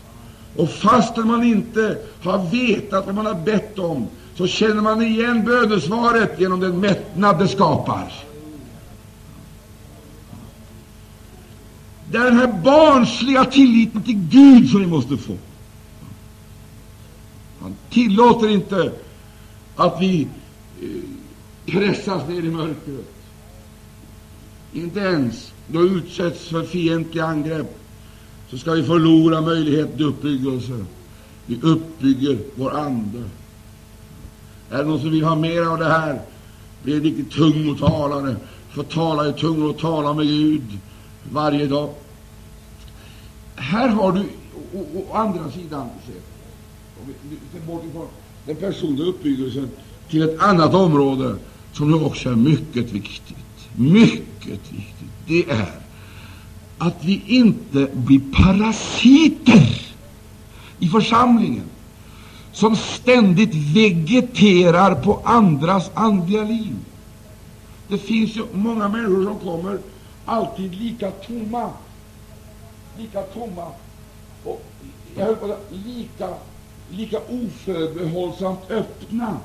Och fastän man inte har vetat vad man har bett om, så känner man igen bönesvaret genom den mättnad det skapar. Det är den här barnsliga tilliten till Gud som vi måste få. Han tillåter inte att vi eh, pressas ner i mörkret. Inte ens då vi utsätts för fientliga angrepp så ska vi förlora möjligheten till uppbyggelse. Vi uppbygger vår ande. Är det någon som vill ha mer av det här? Bli en riktigt tungotalare. Få tala i tungor och tala med Gud varje dag. Här har du å, å andra sidan sett bort ifrån den personliga uppbyggelsen till ett annat område som nu också är mycket viktigt. Mycket viktigt. Det är att vi inte blir parasiter i församlingen som ständigt vegeterar på andras andliga liv. Det finns ju många människor som kommer alltid lika tomma, lika tomma och jag höll på att lika, lika oförbehållsamt öppna,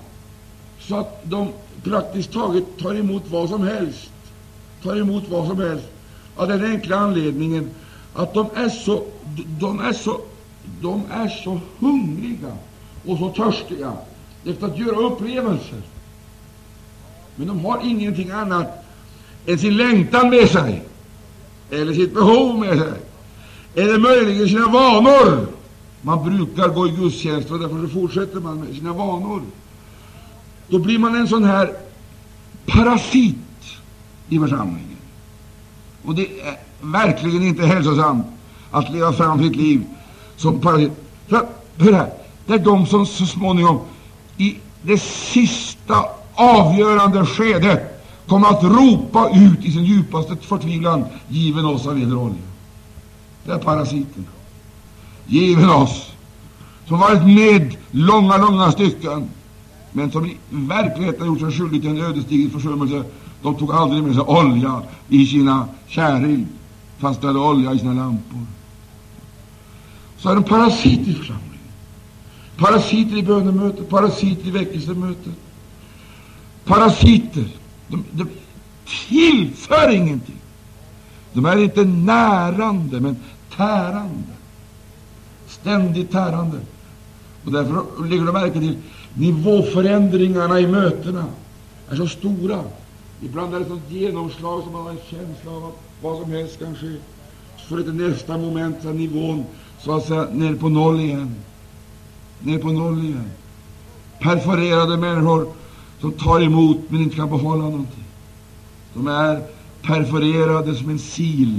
så att de praktiskt taget tar emot vad som helst, tar emot vad som helst, av den enkla anledningen att de är så, de är så, de är så hungriga och så törstiga efter att göra upplevelser. Men de har ingenting annat än sin längtan med sig, eller sitt behov med sig, eller möjligen sina vanor. Man brukar gå i gudstjänst, och därför fortsätter man med sina vanor. Då blir man en sån här parasit i församlingen. Och det är verkligen inte hälsosamt att leva fram sitt liv som parasit. Hör här, det är de som så småningom, i det sista avgörande skedet, kommer att ropa ut i sin djupaste förtvivlan: Given oss av eder olja. Det är parasiterna. Given oss, som varit med långa, långa stycken, men som i verkligheten gjort sig skyldig till en ödesdiger försummelse. De tog aldrig med sig olja i sina käril, fast de hade olja i sina lampor. Så är det parasiter i församlingen. Parasiter i bönemötet, parasiter i väckelsemötet. Parasiter. De, de tillför ingenting. De är inte närande, men tärande. Ständigt tärande. Och därför lägger de märke till nivåförändringarna i mötena är så stora. Ibland är det sånt genomslag som man har en känsla av att vad som helst kan ske. Så får det nästa moment, så nivån så att säga ner på noll igen. Ner på noll igen. Perforerade människor som tar emot men inte kan behålla någonting. De är perforerade som en sil,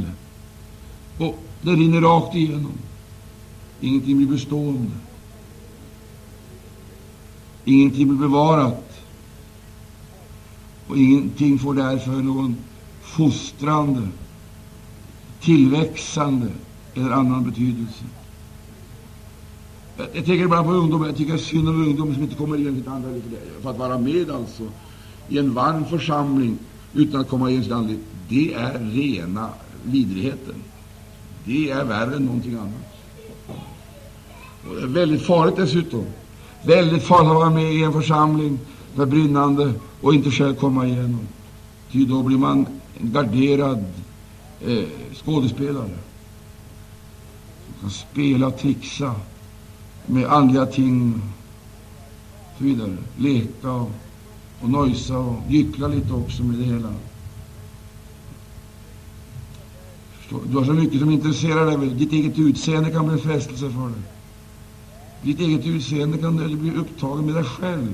och det rinner rakt igenom. Ingenting blir bestående. Ingenting blir bevarat. Och ingenting får därför någon fostrande, tillväxande eller annan betydelse. Jag tänker ibland på ungdomar. Jag tycker synd om ungdomar som inte kommer igen till andra för att vara med alltså i en varm församling utan att komma igen till andra. Det är rena vidrigheten. Det är värre än någonting annat. Och det är väldigt farligt dessutom. Väldigt farligt att vara med i en församling med brinnande och inte själv komma igenom. Ty då blir man en garderad eh, skådespelare som kan spela och trixa med andliga ting och så vidare. Leka och, och nojsa och gyckla lite också med det hela. Du har så mycket som intresserar dig. Ditt eget utseende kan bli en frestelse för dig. Ditt eget utseende kan du bli upptagen med dig själv.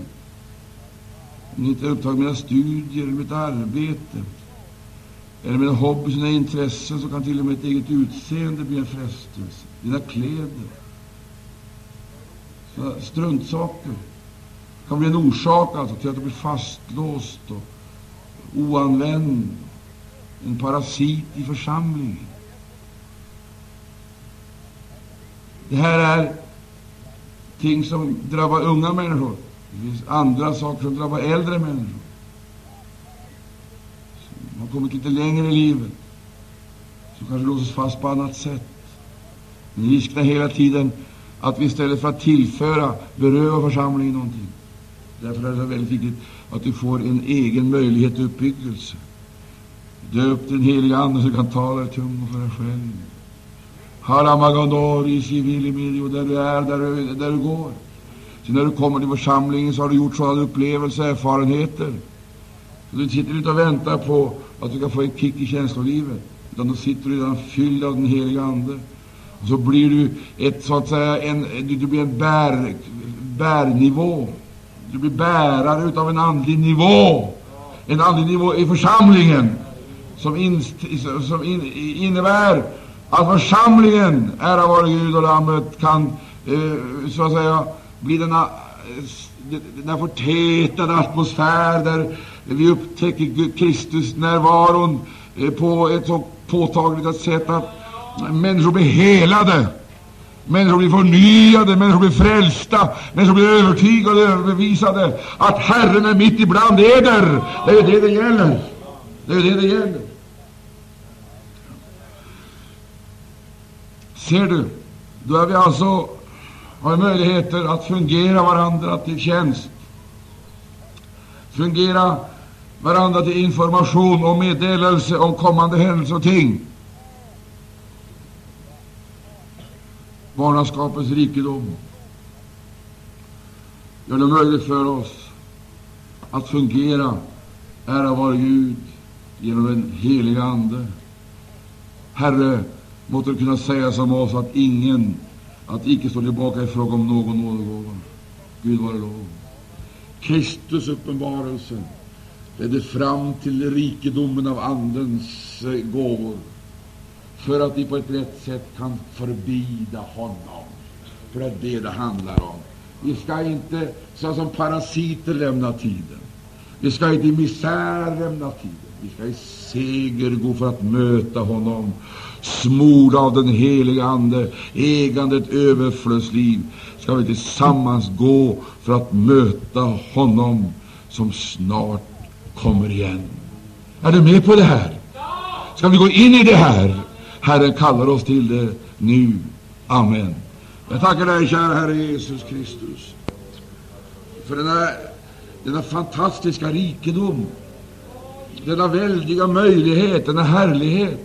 Om du inte är upptagen med mina studier eller med arbete eller med hobby, sina intressen, så kan till och med ett eget utseende bli en frestelse. Dina kläder. Sådana struntsaker Det kan bli en orsak alltså, till att du blir fastlåst och oanvänd, en parasit i församlingen. Det här är ting som drabbar unga människor. Det finns andra saker som drabbar äldre människor. Som har kommit lite längre i livet, som kanske låses fast på annat sätt. Men risken är hela tiden att vi istället för att tillföra beröva församlingen någonting. Därför är det väldigt viktigt att du får en egen möjlighet till uppbyggelse. Döp den heliga Ande så du kan tala i tungor för dig själv. Haramagandori civilimidio, där du är, där du, där du går. Så när du kommer till församlingen så har du gjort sådana upplevelser, och erfarenheter. Så du sitter inte och väntar på att du ska få en kick i känslolivet, utan då sitter du redan fylld av den heliga Ande. Och så blir du ett, så att säga, en, du, du blir en bär, bärnivå. Du blir bärare av en andlig nivå, en andlig nivå i församlingen, som, in, som in, innebär att församlingen, ära vare Gud och Lammet, kan eh, så att säga blir denna, eh, denna förtätade atmosfär där vi upptäcker Kristus närvaron eh, på ett så påtagligt sätt att människor blir helade, människor blir förnyade, människor blir frälsta, människor blir övertygade överbevisade att Herren är mitt ibland eder. Det är det det gäller. Det är det det gäller. Ser du, då är vi alltså har möjligheter att fungera varandra till tjänst, fungera varandra till information och meddelelse om kommande händelser och ting. Barnaskapets rikedom gör det möjligt för oss att fungera, ära vare Gud, genom den heliga Ande. Herre, måtte du kunna säga som oss att ingen, att icke stå tillbaka i fråga om någon nådegåva. Gud vare lov. Kristus uppenbarelse ledde fram till rikedomen av Andens eh, gåvor för att vi på ett rätt sätt kan förbida honom. För det är det det handlar om. Vi ska inte såsom parasiter lämna tiden. Vi ska inte i misär lämna tiden. Vi ska i seger gå för att möta honom, smorda av den heliga Ande, ägande ett överflödsliv, ska vi tillsammans gå för att möta honom som snart kommer igen. Är du med på det här? Ska vi gå in i det här? Herren kallar oss till det nu. Amen. Jag tackar dig, kära Herre Jesus Kristus, för denna, denna fantastiska rikedom, denna väldiga möjlighet, denna härlighet.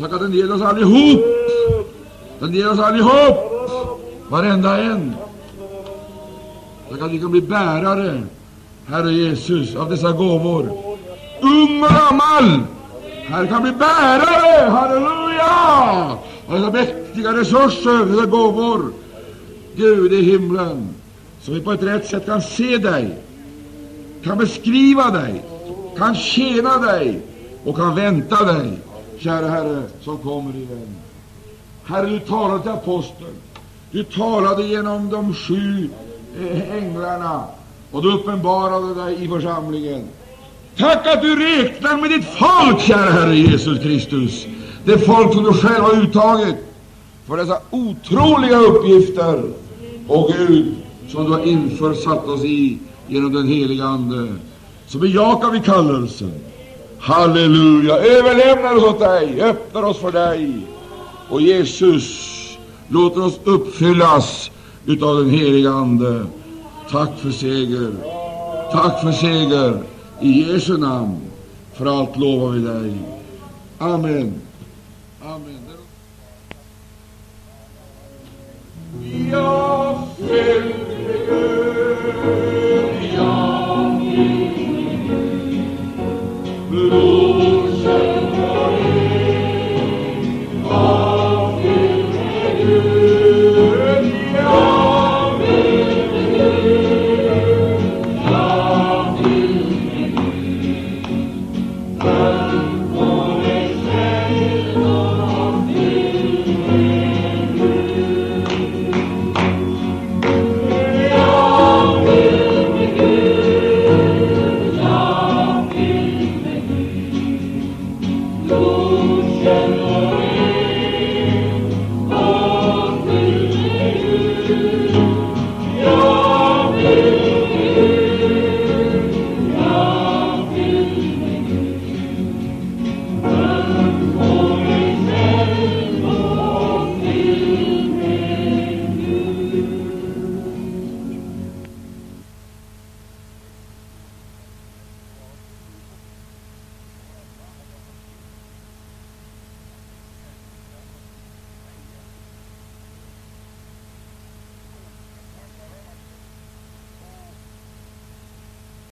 Tack att den ger oss allihop. Den ger oss allihop, varenda en. Tack att vi kan bli bärare, Herre Jesus, av dessa gåvor. Ung och gammal, här kan bli bärare, halleluja, av dessa mäktiga resurser, dessa gåvor. Gud i himlen, så vi på ett rätt sätt kan se dig, kan beskriva dig, kan tjäna dig och kan vänta dig, kära Herre, som kommer igen. Herre, du talade till aposteln, du talade genom de sju eh, änglarna, och du uppenbarade dig i församlingen. Tack att du räknar med ditt folk, kära Herre Jesus Kristus, det folk som du själv har uttagit för dessa otroliga uppgifter, och Gud, som du har införsatt oss i genom den heliga Ande. Så bejakar vi kallelsen. Halleluja! Överlämnar oss åt dig, öppnar oss för dig. Och Jesus låter oss uppfyllas utav den heliga Ande. Tack för seger. Tack för seger. I Jesu namn. För allt lovar vi dig. Amen. Amen. Vi har Oh.